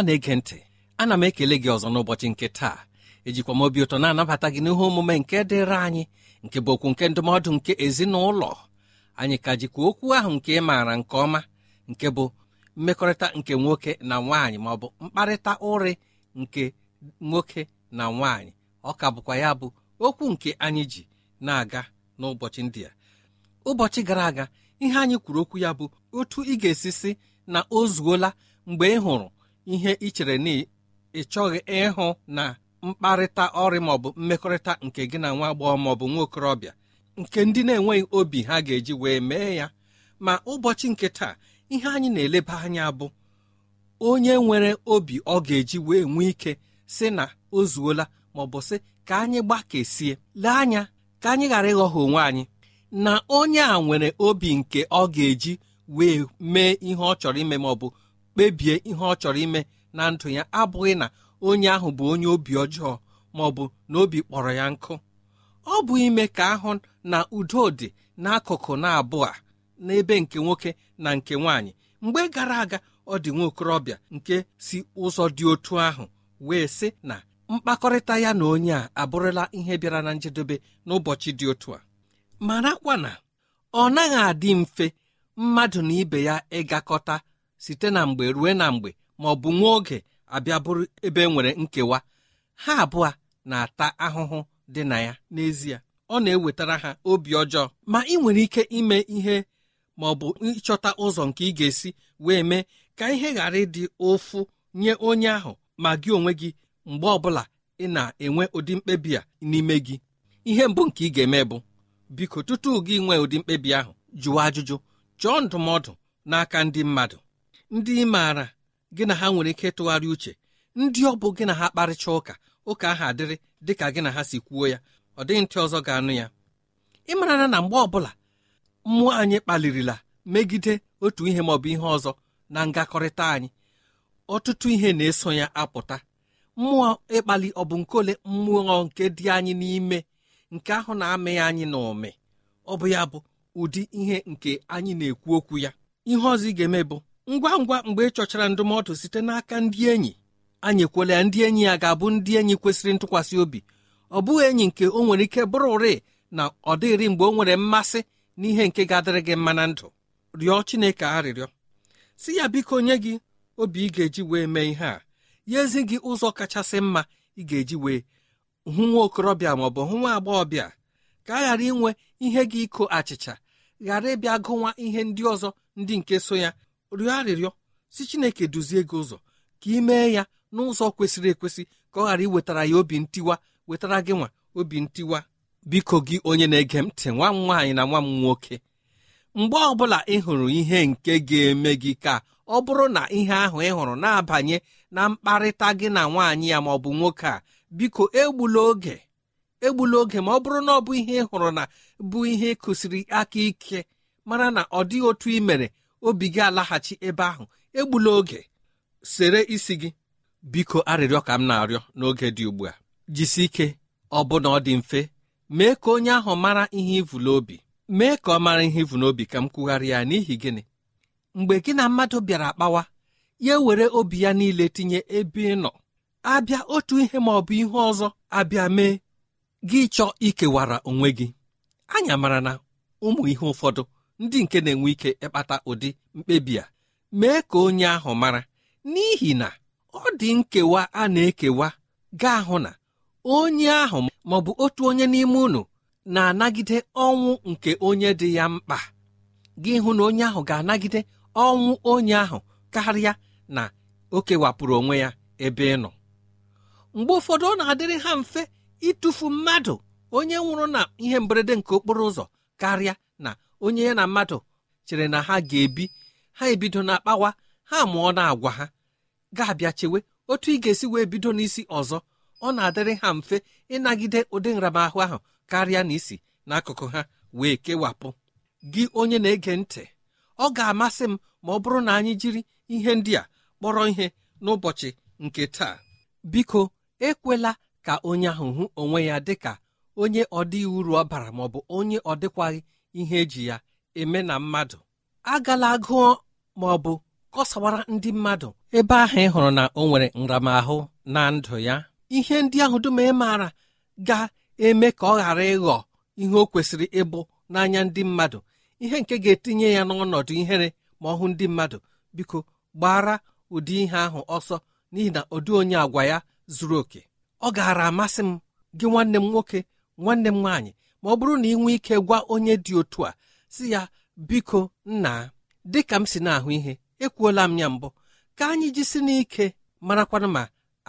Ọma na-ege ntị ana m ekele gị ọzọ n'ụbọchị nke taa. Ejikwa m obi ụtọ na-anabata gị n'ihe omume nke dịrị anyị nke bụ okwu nke ndụmọdụ nke ezinụlọ. Anyị ka jikwa okwu ahụ nke ị maara nke ọma nke bụ mmekọrịta nke nwoke na nwaanyị ma ọ bụ mkparịta ụrị nke nwoke na nwaanyị. Ọ ka bụkwa ya bụ okwu nke anyị ji na-aga n'ụbọchị ndị a. Ụbọchị gara aga ihe anyị kwuru okwu ya bụ otu ị ga-esi si na o zuola mgbe ị hụrụ ihe ị chere na ị chọghị ịhụ na mkparịta ọrị maọbụ mmekọrịta nke gị na nwa agbọghọ maọbụ nwa okorobịa nke ndị na-enweghị obi ha ga-eji wee mee ya. Ma ụbọchị nke taa ihe anyị na-eleba anya bụ onye nwere obi ọ ga-eji wee nwee ike si na o zuola maọbụ sị ka anyị gbakesie lee anya ka anyị ghara ịghọghọ onwe anyị. Na onye a nwere obi nke ọ ga-eji wee mee ihe ọ chọrọ ime maọbụ kpebie ihe ọ chọrọ ime na ndụ ya abụghị na onye ahụ bụ onye obi ọjọọ ma ọ bụ na obi kpọrọ ya nkụ. Ọ bụ ime ka ahụ na udo dị n'akụkụ na-abụọ n'ebe nke nwoke na nke nwaanyị. Mgbe gara aga ọ dị nwa okorobịa nke si ụzọ dị otu ahụ wee sị na mkpakọrịta ya na onye a abụrụla ihe bịara na njedebe n'ụbọchị dị otu a. Marakwa na ọ naghị adị mfe mmadụ na ibe ya ịgakọta site na mgbe rue na mgbe ma ọ bụ nwa oge abịa bụrụ ebe e nwere nkewa ha abụọ na-ata ahụhụ dị na ya. N'ezie ọ na-ewetara ha obi ọjọọ. Ma ị nwere ike ime ihe ma ọ bụ ịchọta ụzọ nke ị ga-esi wee mee ka ihe ghara ịdị ụfụ nye onye ahụ ma gị onwe gị mgbe ọbụla ị na-enwe ụdị mkpebi a n'ime gị. Ihe mbụ nke ị ga-eme bụ biko tutu gị nwee ụdị mkpebi ahụ jụọ ajụjụ chọọ ndụmọdụ n'aka ndị mmadụ. Ndị ị maara gị na ha nwere ike ịtụgharị uche ndị ọ bụ gị na ha kparịcha ụka ụka ahụ adịrị dị ka gị na ha si kwuo ya ọ dịghị ntị ọzọ ga-anụ ya. Ị mara na mgbe ọbụla mmụọ anyị kpalirila megide otu ihe maọbụ ihe ọzọ na ngakọrịta anyị ọtụtụ ihe na-eso ya apụta. Mmụọ ịkpali ọ bụ nke ole mmụọ nke dị anyị n'ime nke ahụ na-amị anyị na ụmị ọ bụ ya bụ ụdị ihe nke anyị na-ekwu okwu ya. Ihe ọzọ ị ga-eme bụ ngwa ngwa mgbe ị chọchara ndụmọdụ site n'aka ndị enyi anyị ekwela ya ndị enyi ya ga-abụ ndị enyi kwesịrị ntụkwasị obi. Ọ bụghị enyi nke o nwere ike bụrụ ụrị na ọ dịghịrị mgbe o nwere mmasị n'ihe nke ga-adịrị gị mma na ndụ. Rịọ Chineke arịrịọ. Si ya biko nye gị obi ị ga-eji wee mee ihe a. Ya ezi gị ụzọ kachasị mma ị ga-eji wee hụ nwa okorobịa ma ọ bụ hụ nwa agbọghọbịa. Ka a ghara inwe ihe gị iko achịcha ghara ịbịa gụnwa ihe ndị ọzọ ndị nke so ya. Rịọ arịrịọ si Chineke duzie gị ụzọ ka ị mee ya n'ụzọ kwesịrị ekwesị ka ọ ghara iwetara ya obi ntiwa wetara gị nwa obi ntiwa. Biko gị onye na-ege ntị nwa m nwaanyị na nwa m nwoke mgbe ọbụla ị hụrụ ihe nke ga-eme gị ka ọ bụrụ na ihe ahụ ị hụrụ na-abanye na mkparịta gị na nwaanyị ya ma ọ bụ nwoke a biko egbula oge egbula oge ma ọ bụrụ na ọ bụ ihe ị hụrụ na bụ ihe kụsiri aka ike mara na ọ dịghị otu ị mere obi gị alaghachi ebe ahụ egbula oge. Sere isi gị. Biko arịrịọ ka m na-arịọ n'oge dị ugbu a. Jisi ike ọ bụ na ọ dị mfe. Mee ka onye ahụ mara ihe ivụla obi. Mee ka ọ mara ihe ivụ n'obi ka m kwugharịa ya n'ihi gịnị? Mgbe gị na mmadụ bịara kpawa ya were obi ya niile tinye ebe ị nọ. Abịa otu ihe ma ọ bụ ihe ọzọ abịa mee. Gị chọọ ikewara onwe gị. Anya mara na ụmụ ihe ụfọdụ ndị nke na-enwe ike ịkpata ụdị mkpebi a. Mee ka onye ahụ mara n'ihi na ọ dị nkewa a na-ekewa gaa hụ na onye ahụ maọbụ otu onye n'ime unu na-anagide ọnwụ nke onye dị ya mkpa. Gị hụ na onye ahụ ga-anagide ọnwụ onye ahụ karịa na o kewapụrụ onwe ya ebe ị nọ. Mgbe ụfọdụ ọ na-adịrị ha mfe ịtụfu mmadụ onye nwụrụ na ihe mberede nke okporo ụzọ karịa na onye ya na mmadụ chere na ha ga-ebi ha ebido na akpawa ha mụọ na agwa ha. Ga-abịa chewe otu ị ga-esi wee bido n'isi ọzọ. Ọ na-adịrị ha mfe ịnagide ụdị nramahụ ahụ karịa na isi n'akụkụ ha wee kewapụ. Gị onye na-ege ntị ọ ga-amasị m ma ọ bụrụ na anyị jiri ihe ndị a kpọrọ ihe n'ụbọchị nke taa. Biko ekwela ka onye ahụ hụ onwe ya dị ka onye ọdịghị uru ọ bara maọbụ onye ọ dịkwaghị ihe eji ya eme na mmadụ. Agala gụọ maọbụ kọsawara ndị mmadụ. Ebe ahụ ị hụrụ na o nwere nramahụ na ndụ ya ihe ndị ahụ dum ị maara ga-eme ka ọ ghara ịghọ ihe o kwesịrị ịbụ n'anya ndị mmadụ. Ihe nke ga-etinye ya n'ọnọdụ ihere ma ọ hụ ndị mmadụ. Biko gbara ụdị ihe ahụ ọsọ n'ihi na ụdị onye agwa ya zuru oke. Ọ gaara amasị m gị nwanne m nwoke nwanne m nwaanyị. Ma ọ bụrụ na ị nwee ike gwa onye dị otu a si ya biko nna dịka m si na-ahụ ihe ekwuola m ya mbụ. Ka anyị jisi n'ike marakwanụ ma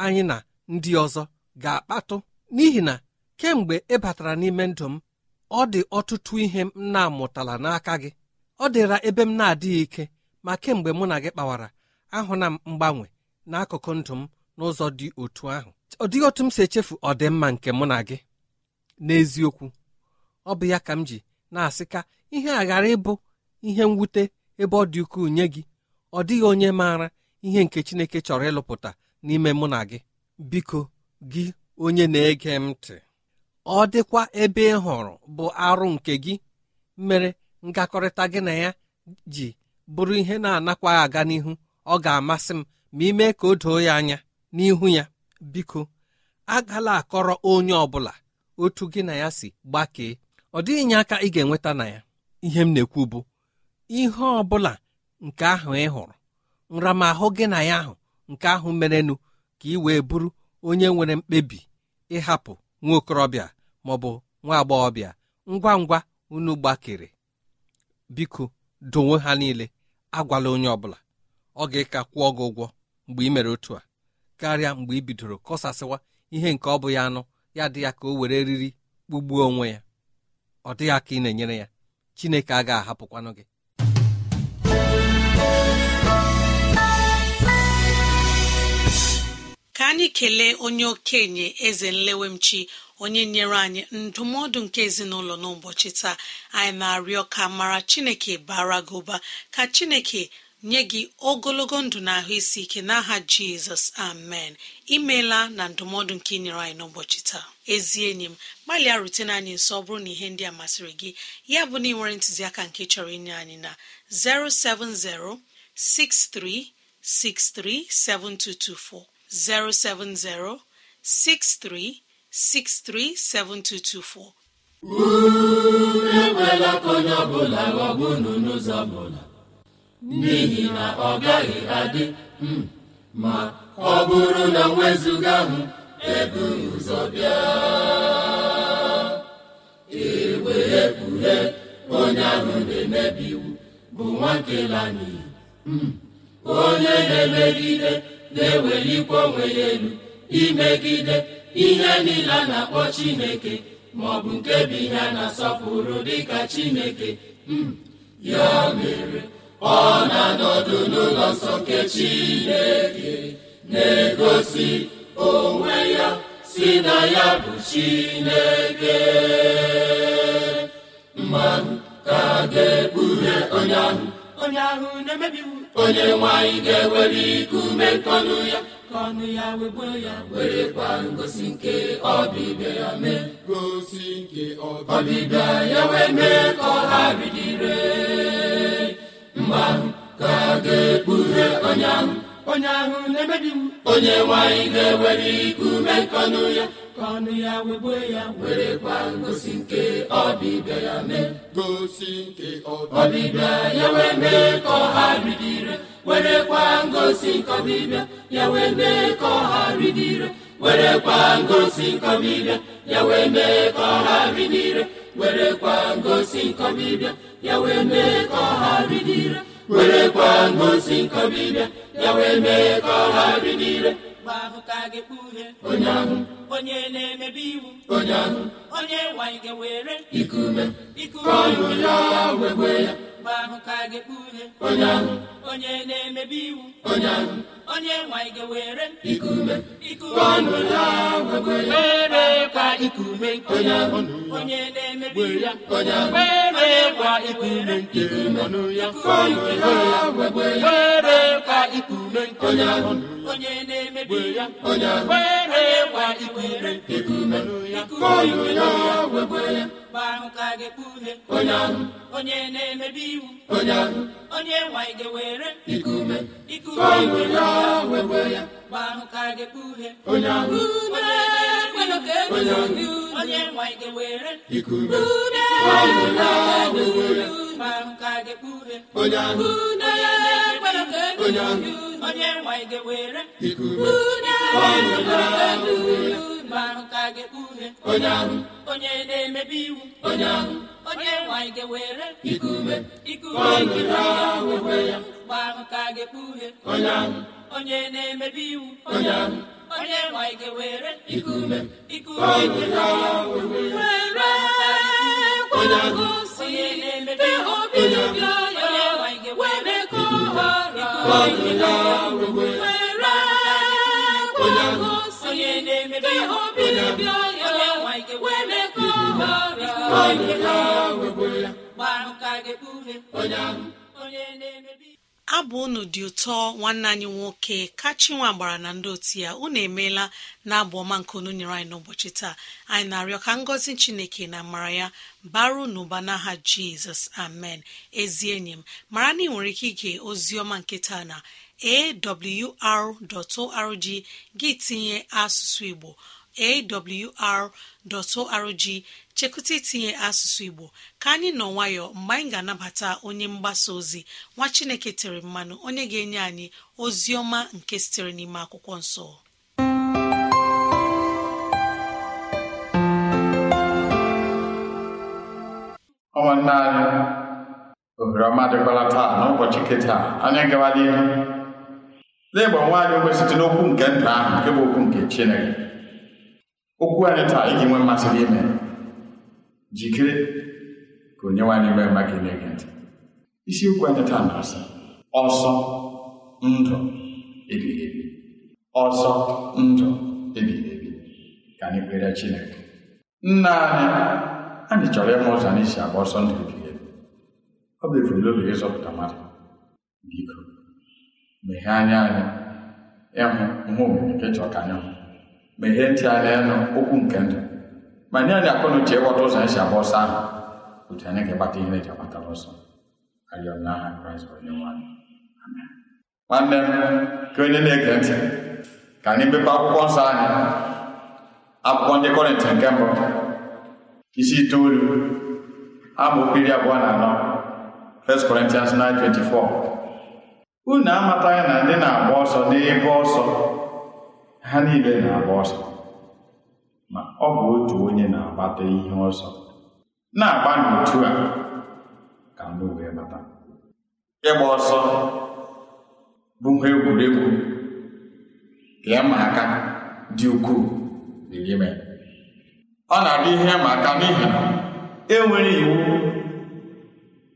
anyị na ndị ọzọ ga-akpatụ. N'ihi na kemgbe ị batara n'ime ndụ m ọ dị ọtụtụ ihe m na-amụtala n'aka gị. Ọ dịra ebe m na-adịghị ike ma kemgbe mụ na gị kpawara ahụna m mgbanwe n'akụkụ ndụ m n'ụzọ dị otu ahụ. Ọ dịghị otu m si echefu ọdịmma nke mụ na gị. N'eziokwu ọ bụ ya ka m ji na-asị ka ihe a ghara ịbụ ihe mwute ebe ọ dị ukwuu nye gị. Ọ dịghị onye maara ihe nke Chineke chọrọ ịlụpụta n'ime mụ na gị. Biko gị onye na-ege m ntị. Ọ dịkwa ebe ị hụrụ bụ arụ nke gị. Mere ngakọrịta gị na ya ji bụrụ ihe na-anakwaghị aga n'ihu. Ọ ga-amasị m ma ime ka o doo ya anya n'ihu ya. Biko agala akọrọ onye ọ bụla otu gị na ya si gbakee. Ọ dịghị nye aka ị ga-enweta na ya. Ihe m na-ekwu bụ ihe ọ bụla nke ahụ ị hụrụ nramahụ gị na ya ahụ nke ahụ merenụ ka ị wee bụrụ onye nwere mkpebi ịhapụ nwa okorobịa maọbụ nwa agbọghọbịa. Ngwa ngwa unu gbakere. Biko donwe ha niile. Agwala onye ọbụla ọ ga-eka kwụọ gị ụgwọ mgbe ị mere otu a. Karịa mgbe ị bidoro kọsasịwa ihe nke ọ bụ ya anụ ya dị ya ka o were eriri kpugbuo onwe ya. Ọ dịghị aka ị na-enyere ya. Chineke a ga-ahapụkwanụ gị. Ka anyị kelee onye okenye eze nlewemchi onye nyere anyị ndụmọdụ nke ezinụlọ n'ụbọchị taa. Anyị na-arịọ ka mara chineke bara gị ụba ka chineke nye gị ogologo ndụ na ahụ isi ike n'aha jizọs amen. Imeela na ndụmọdụ nke inyere anyị n'ụbọchị taa. Ezi enyi m gbalịa rutene anyị nso ọ bụrụ na ihe ndị a masịrị gị ya bụ na ị nwere ntụziaka nke chọrọ inye anyị na 070 6363 7224 070 6363 7224 ekwela ka onye ọbụla ghọgbu unu n'ụzọ ọbụla. N'ihi na ọ gaghị adị hmm, ma ọ bụrụ na wezụga ahụ ebu ụzọ bịa. Ewee kpughe onye ahụ na-emebi iwu bụ nwa nkela n'iyi hmm, onye na-emegide na-ewelikwa onwe ya elu imegide ihe niile a na-akpọ chineke ma ọ bụ nke bụ ihe a na-asọpụrụ dịka chineke hmm, ya mere ọ na-anọdụ n'ụlọ nsọ nke chineke na-egosi onwe ya si na ya bụ chineke mmanụ ka ga-ekpughe onye ahụ onye nwanyị ga-ewere ikume nkọnụ ya ka ọnụ ya wegbuo ya werekwa ngosi nke ọbịbịa mee gosi nke ọbịbịa ya wee mee ka ọ ha bidire ahụ ka ga-ekpughe onye ahụ. Onye ahụ onye nwanyị ga-ewere ikume nkọnụ ya. Ka ọnụ ya wegbuo ya. Werekwa ngosi nke ọbịbịa ya mee. Gosi nke ọbịbịa. Ya wee mee ka ọha ridire werekwa ngosi nke ọbịbịa ya wee mee ka ọha ridire werekwa ngosi nke ọbịbịa ya wee mee ka ọha ridire werekwa ngosi nke ọbịbịa ya wee mee ka ọha ridire werekwa ngosi nke ọbịbịa ya wee mee ka ahụ a ga-ekpughe onye ahụ onye na-emebi iwu onye ahụ onye nwanyị ga-ewere ikume. ikume. Ka ọnụ ya wegbe ya mgbe ahụ ka a onye ahụ. Onye na-emebi iwu. Onye nwanyị ga-ewere. Ikume. Ya ya were kwa ikume. Onye na-emebi ahụ. Were kwa ikume. Ọnụ ya. Ya ya were kwa ikume. Onye na-emebi ahụ. Were kwa ikume. Ọnụ ya. Wegbe ya mgbe ahụ ka a ga-ekpughe onye ahụ. Onye na-emebi iwu. Onye ahụ. Onye nwanyị ga-ewere. Ikume. Ikume ya. Ya ga-ekpughe onye ahụ. Onye na-emebi iwu onye ahụ. onye nwanyị ga-ewere. Ikume. Ya. Ya ga-ekpughe onye ahụ. Onye nwanyị ga-ewere. Ya. Ya mgbe ahụ ka a ga-ekpughe onye ahụ. Onye na-emebi iwu. Onye ahụ. Onye nwanyị ga-ewere ọnụ ya wegbe ya. Mgbe ahụ ka a ga-ekpughe onye ahụ. Onye na-emebi iwu. Onye ahụ. Onye nwanyị ga-ewere ka ọnụ ya wegbe ya. Onye ahụ. onye na-emebi iwu onye nwanyị ga-ewere ka ọnụ abụ unu dị ụtọ nwanne anyị nwoke kachinwa gbara na ndị otu ya unu emeela na abụ ọma nke unu nyere anyị n'ụbọchị taa. Anyị na-arịọ ka ngọzi chineke na amara ya baru n'ụba n'aha jizọs amen. Ezi enyi m mara na ị nwere ike ige ozi ọma nke taa na awr.org gị tinye asụsụ igbo awr.org chekwụta itinye asụsụ igbo ka anyị nọ nwayọ mgbe anyị ga-anabata onye mgbasa ozi nwa chineke tere mmanụ onye ga-enye anyị ozi ọma nke sitere n'ime akwụkwọ nsọ. Ụmụnne anyị ohere ọma dịkwara taa n'ụbọchị nke taa. Anyị gawala ihu. N'ịgba nwa anyị okwe site n'okwu nke ndụ ahụ nke bụ okwu nke chineke. Okwu anyị taa iji nwee mmasị n'ime. Jikere ka onye anyị nwee mma gị na-ege ntị. Isiokwu anyị taa na-asị ọsọ ndụ ebighị ebi. Ọsọ ndụ ebighị ebi. Ka anyị kpere chineke. Nna anyị anyị chọrọ ịma ụzọ anyị si agba ọsọ ndụ ebighị ebi. Ọ bụ ebumnobi ịzọpụta mmadụ. Biko meghee anya anyị ịhụ ihe omume nke chọrọ ka anyị hụ. Meghee ntị anyị ịnụ okwu nke ndụ. Ma nye anyị akọ na uche ịghọta ụzọ anyị si agba ọsọ ahụ otu anyị ga-agbata ihe eji agbatara ọsọ arịọ n'aha kraịst bụ onye nwanyị nwanne m ka onye na-ege ntị ka anyị mepe akwụkwọ nsọ anyị akwụkwọ ndị kọrịntị nke mbụ isi itoolu amaokwu iri abụọ na anọ 1 Corinthians 9:24 unu amataghị na ndị na-agba ọsọ n'ebe ọsọ ha niile na-agba ọsọ ma ọ bụ otu onye na-agbata ihe ọsọ na-agba n'otu a ka ndị wee bata. Ịgba ọsọ bụ ihe egwuregwu. Ka ịma aka dị ukwuu n'ime. Ọ na-abụ ihe ịma aka n'ihi na enwere iwu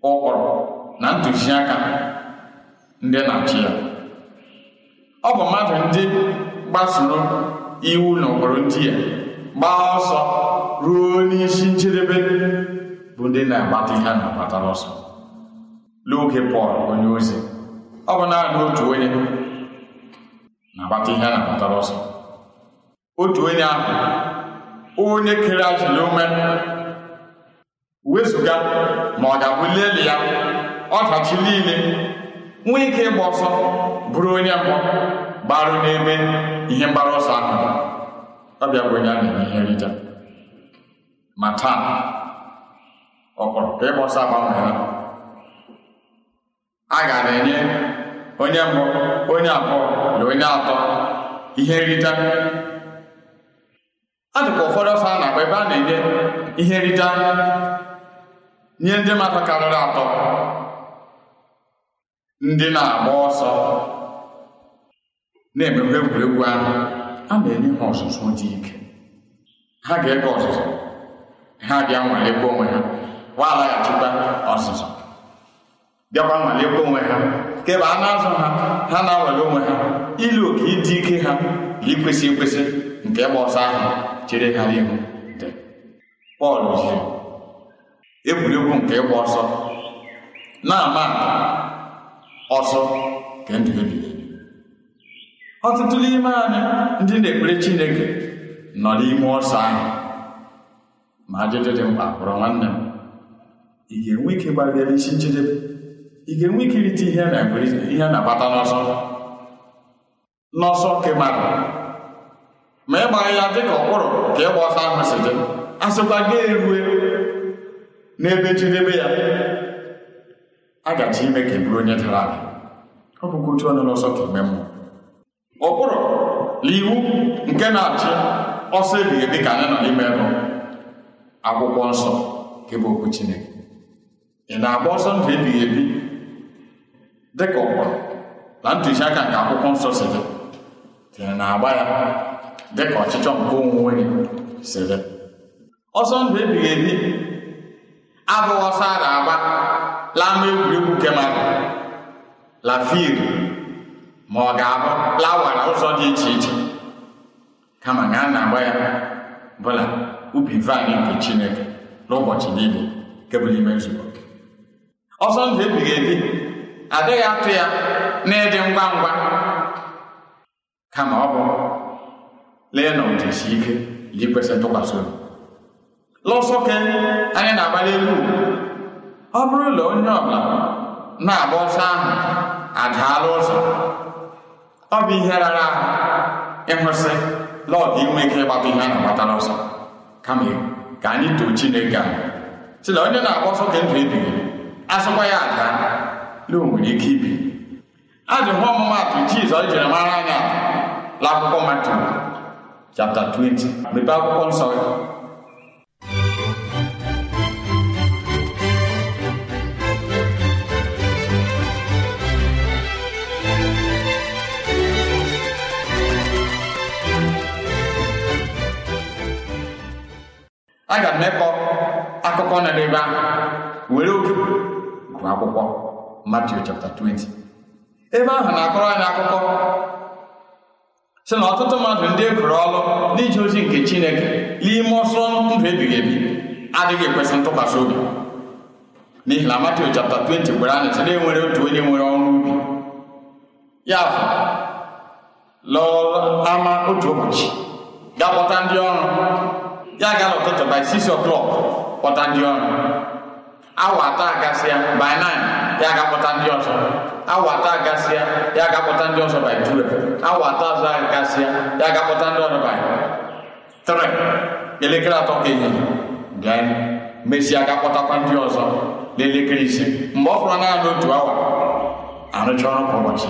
ụkpụrụ na ntụziaka ndị na-achị ya. Ọ bụ mmadụ ndị gbasoro iwu na ụkpụrụ ndị a. gbaa ọsọ ruo n'isi njedebe bụ ndị na-agbata ihe a na-agbatara ọsọ. N'oge Pọl onye ozi ọ bụ naanị otu onye na-agbata ihe na-agbatara ọsọ. Otu onye ahụ onye kere ajụlụ ume wezụga ma ọ ga-abụ leli ya ọdachi niile nwee ike ịgba ọsọ bụrụ onye mbụ gbarụ n'ebe ihe mgbara ọsọ ahụ. Ọ bịa bụ onye a na-enye ihe nrita. Ma taa ọ kpọrọ ka ịgba ọsọ agbanweela a ga na-enye onye mbụ onye abụọ na onye atọ ihe nrita. A dịka ụfọdụ ọsọ a na-agba ebe a na-enye ihe nrita nye ndị mmadụ karịrị atọ. Ndị na-agba ọsọ na-emekwa egwuregwu ahụ. A na-enye ha ọzụzụ dị ike ha ga-ege ọzụzụ. Ha bịa nwalekwa onwe ha. Wa alaghachikwa ọzụzụ. Bịakwa nwalekwa onwe ha. Kebe a na-azụ ha. Ha na-awale onwe ha. Ilu oke ịdị ike ha na ikwesị ekwesị nke ịgba ọsọ ahụ chere ha n'ihu dị Pọl jiri egwuregwu nke ịgba ọsọ. Na-ama ọsọ nke ndụ ebighị. ebi ọtụtụ n'ime anyị ndị na-ekpere Chineke nọ n'ime ọsọ ahụ ma ajụjụ dị mkpa bụrụ nwanne m ị ga-enwe ike gbabịa n'isi njedebe? Ị ga-enwe ike irite ihe ihe na-agbata n'ọsọ? N'ọsọ nke mmadụ ma ị ya dịka ụkpụrụ ka ịgba ọsọ ahụ si dị a sịkwa gị erue n'ebe njedebe ya. A gaji ime ka e bụrụ onye dara ada ọ bụkwa otu ọnụ n'ọsọ ka ime mmụọ. Ụkpụrụ na iwu nke na-achị ọsọ ebighị ebi ka anyị nọ n'ime ebe akwụkwọ nsọ nke bụ okwu Chineke. Ị na-agba ọsọ ndụ ebighị ebi? Dịka ụkpụrụ na ntụziaka nke akwụkwọ nsọ si dị na-agba ya dịka ọchịchọ nke onwe onye si dị. Ọsọ ndụ ebighị ebi? Abụghị ọsọ a na-agba lama egwuregwu nke mmadụ la field ma ọ ga-abụ lawara ụzọ dị iche iche kama na na-agba ya bụla ubi vaịn nke Chineke n'ụbọchị niile nke bụ n'ime nzukọ ọsọ ndụ ebighị ebi adịghị atụ ya na ịdị ngwa ngwa kama ọ bụ lee na ụdịsi ike iji kwesị ntụkwasị obi lọsọ ke anyị na-agbalị elu ọ bụrụ na onye ọbụla na-agba ọsọ ahụ adaala ụzọ ọ bụ ihe rara ahụ. Ịhụsị lọọdụ inwe ike ịgbata ihe a na-agbata n'ọsọ kama ka anyị too Chineke ahụ. Si na onye na-agba ọsọ ka ndụ ebighị asụkwa ya ada na o nwere ike ibi. Ajụ hụ ọmụmatụ Jizọs jiri mara anya. N'akwụkwọ Matiu chapta 20 mepee akwụkwọ nsọ. Aga m ekọ akụkọ nọ n'ebe ahụ. Were oge gụọ akwụkwọ Matiu chapter 20 ebe ahụ na-akọrọ anyị akụkọ si na ọtụtụ mmadụ ndị e gụrụ ọrụ n'ije ozi nke Chineke n'ime ọsọ ndụ ebighị ebi adịghị ekwesị ntụkwasị obi. N'ihi na Matiu chapta 20 gwara anyị sị enwere otu onye nwere ọrụ ubi. Ya bụ lọọ ama otu ụbọchị ga ndị ọrụ. Ya ga n'ụtụtụ by 6 o'clock kpọta ndị ọrụ awa atọ agasịa by 9 ya ga-akpọta ndị ọzọ awa atọ agasịa ya ga-akpọta ndị ọzọ by 12 awa atọ ọzọ agasịa ya ga-akpọta ndị ọzọ by 3 elekere atọ ka ehihie then mesịa ga-akpọtakwa ndị ọzọ n'elekere ise mgbe ọ fọrọ naanị otu awa arụcha ọrụ kwa ụbọchị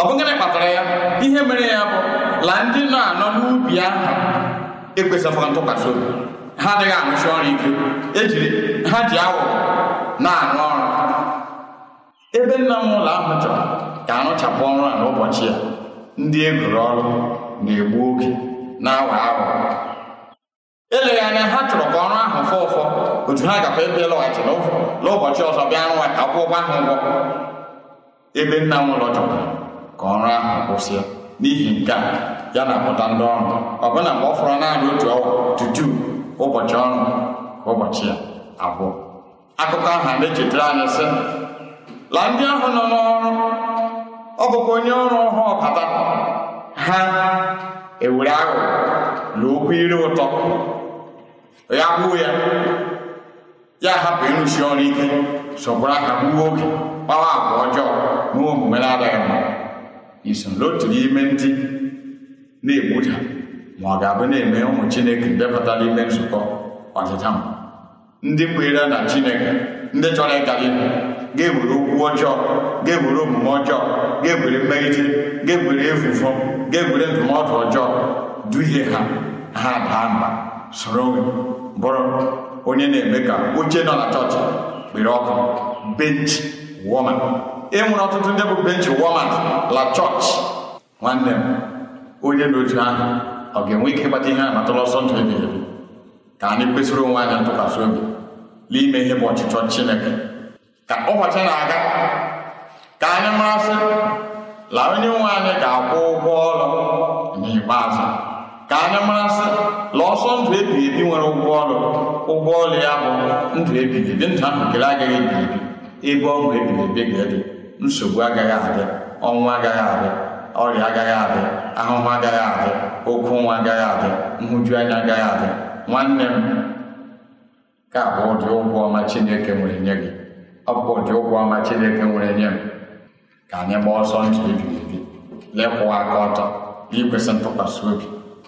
ọ bụ gịnị kpatara ya ihe mere ya bụ la ndị na-anọ n'ubi ahụ ekwesịghị ntụkwasị obi ha adịghị arụsi ọrụ ike. Ejiri ha ji awọ na-arụ ọrụ. Ebe nna m ụlọ ahụ chọrọ ka arụchapụ ọrụ a n'ụbọchị ya ndị egwuru ọrụ na-egbu oge na-awa ahụ eleghị anya ha chọrọ ka ọrụ ahụ fọ ụfọ. Otu ha gakwa ebe lọghachi n'ụbọchị ọzọ bịa rụwa ka akwụ ụgwọ ahụ ụgwọ. Ebe nna m ụlọ chọrọ ka ọrụ ahụ kwụsịa n'ihi nke a ya na-akpọta ndị ọrụ ọbụna mgbe ọ fọrọ naanị otu tutu ụbọchị ọrụ ụbọchị ya abụọ. Akụkọ ahụ na-echetara anyị sị la ndị ahụ nọ n'ọrụ. Ọ bụkwa onye ọrụ ọhụụ bata ha ewere aghụghọ na okwu ire ụtọ. Ya gbuo ya. Ya hapụ ịrụsi ọrụ ike sọgburu aka gbuo oge kpawa agwa ọjọọ na omume na-adịghị mma. Iso n'otu n'ime ndị na-egbuda ma ọ ga-abụ na-eme ụmụ chineke ndepụta n'ime nzukọ ọdịda ndị kweere na chineke ndị chọrọ ịga ihu ga-ewere okwu ọjọọ ga-ewere omume ọjọọ ga-ewere mmegide ga-ewere efufu ga-ewere ndụmọdụ ọjọọ. Duhie ha ha daa mba soro bụrụ onye na-eme ka oche nọ na chọọchị kpere ọkụ bench woman. E nwere ọtụtụ ndị bụ bench woman la chọọchị. Nwanne m onye n'otu ahụ. Ọ ga-enwe ike ịgbata ihe a matụla ọsọ ndụ ebighị ebi. Ka anyị kwesịrị onwe anyị ntụkwasị obi n'ime ihe bụ ọchịchọ Chineke. Ka ụbọchị na-aga ka anyị marasị la onye nwe anyị ga-akwụ ụgwọ ọrụ n'ikpeazụ. Ka anyị marasị la ọsọ ndụ ebighị ebi nwere ụgwọ ọrụ ụgwọ ọrụ ya bụ ndụ ebighị ebi ndụ ahụ kele agaghị ebi ebi. Ebe ọṅụ ebighị ebi ga-edị nsogbu agaghị adị ọnwụ agaghị adị. Ọrịa agaghị adị ahụhụ agaghị adị okwu nwa agaghị adị nhụju anya agaghị adị nwanne m ka bụ ụdị ụgwọ ọma Chineke nwere nye gị. Ọ bụ ụdị ụgwọ ọma Chineke nwere nye m. Ka anyị gbaa ọsọ ndụ ebighị ebi lekwụwa aka ọtọ ikwesị ntụkwasị obi.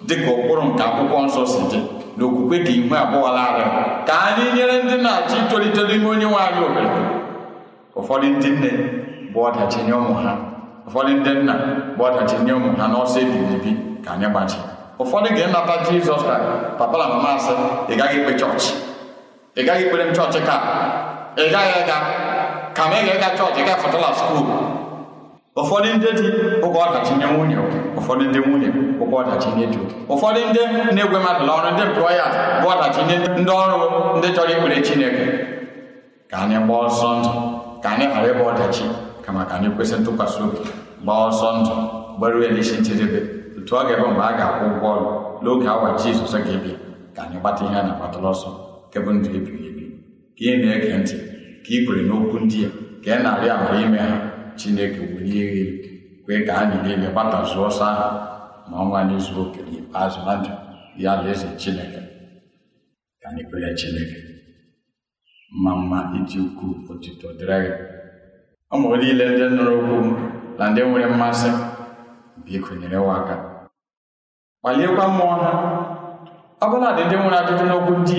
Dịka ụkpụrụ nke akwụkwọ nsọ si dị na okwukwe ka ihu abụọ larịị ka anyị nyere ndị na-achọ itolite n'ime onye nwe anyị ohere. Ụfọdụ ndị nne bụ ọdachi nye ụmụ ha. Ụfọdụ ndị nna bụ ọdachi nye ụmụ ha n'ọsọ ebighị ebi ka anyị gbachi. Ụfọdụ ga-enata jizọs kraịst papa na mama asị ị gaghị ekpe chọọchị. Ị gaghị ekpere m chọọchị ka ị gaghị ịga ka ma ị ga-ịga chọọchị ị ga-afọtala skuul ụfọdụ ndị di ụgwọ ọdachi nye nwunye ụfọdụ ndị nwunye ụgwọ ọdachi nye di ụfọdụ ndị na-egwe mmadụ n'ọrụ ndị employers bụ ọdachi nye ndị ọrụ ndị chọrọ ikpere chineke. Ka anyị gbaa ọsọ ndụ ka anyị ghara ịgba ọdachi kama ka anyị kwesị ntụkwasị obi. Gbaa ọsọ ndụ gbaruo elisi njedebe otu ọ ga-ebe mgbe a ga-akwụ ụgwọ ọrụ n'oge awa jizọs ga-ebịa ka anyị gbata ihe a na-agbatara ọsọ nke bụ ndụ ebighị ebi ka ị na-ege ntị ka ị kwere n'okwu ndị a ka ị na-arị amara ime ha chineke welie elu kwee ka anyị niile gbatazuo ọsọ ahụ ma ọnwa anyị zuo oke n'ikpeazụ na ndụ ya na eze chineke. Ka anyị kwere chineke? Mma mma iji ukwuu otuto dịrị gị niile ndị nụrụ okwu na ndị nwere mmasị biko nyere wa aka kpaliekwa mmụọ ha ọ ndị nwere ajụjụ n'okwu ndị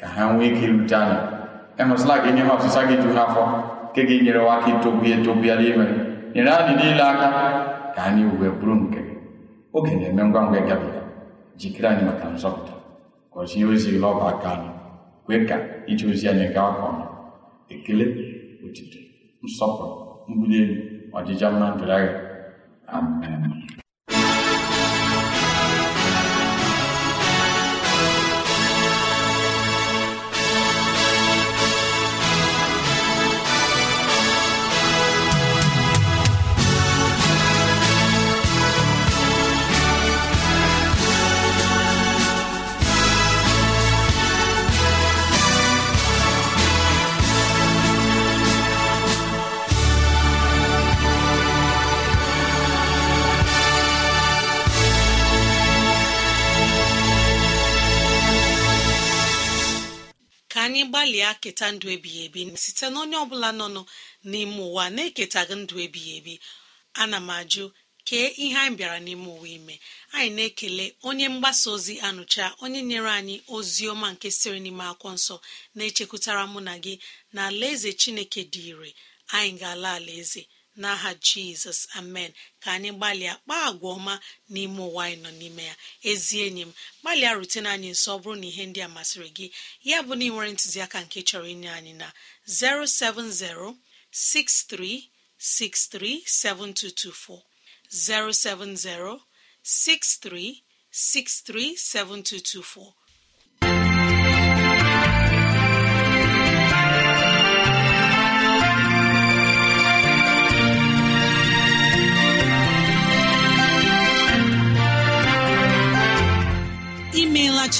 ka ha nwee ike irute anyị ịhụsịla gị nye ha ọsịsa gị ju ha afọ. Nke ga-enyere wa aka itogbu ya etogbu ya n'ime nyere anyị niile aka. Ka anyị wee bụrụ nke oge na-eme ngwa ngwa ịgabiga jikere anyị maka nzọpụta. Gọzie ozi gị n'ọba aka anyị. Kwee ka ije ozi anyị gawa ka ekele otito nsọpụrụ mbuli elu. Ọdịja mma dịrị agha amen. Gbalịa keta ndụ ebighị ebi site na onye ọbụla nọ n'ime ụwa na-eketaghị ndụ ebighị ebi. Ana m ajụ kee ihe anyị bịara n'ime ụwa ime. Anyị na-ekele onye mgbasa ozi anụcha onye nyere anyị ozi ọma nke siri n'ime akwụkwọ nsọ na-echekwutara mụ na gị na alaeze chineke dị ire. Anyị ga-ala alaeze. N'aha jizọs amen. Ka anyị gbalịa kpaa agwa ọma n'ime ụwa anyị nọ n'ime ya. Ezi enyi m gbalịa rutene anyị nso ọ bụrụ na ihe ndị a masịrị gị ya bụ na ị nwere ntụziaka nke chọrọ inye anyị na 070 6363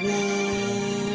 gboo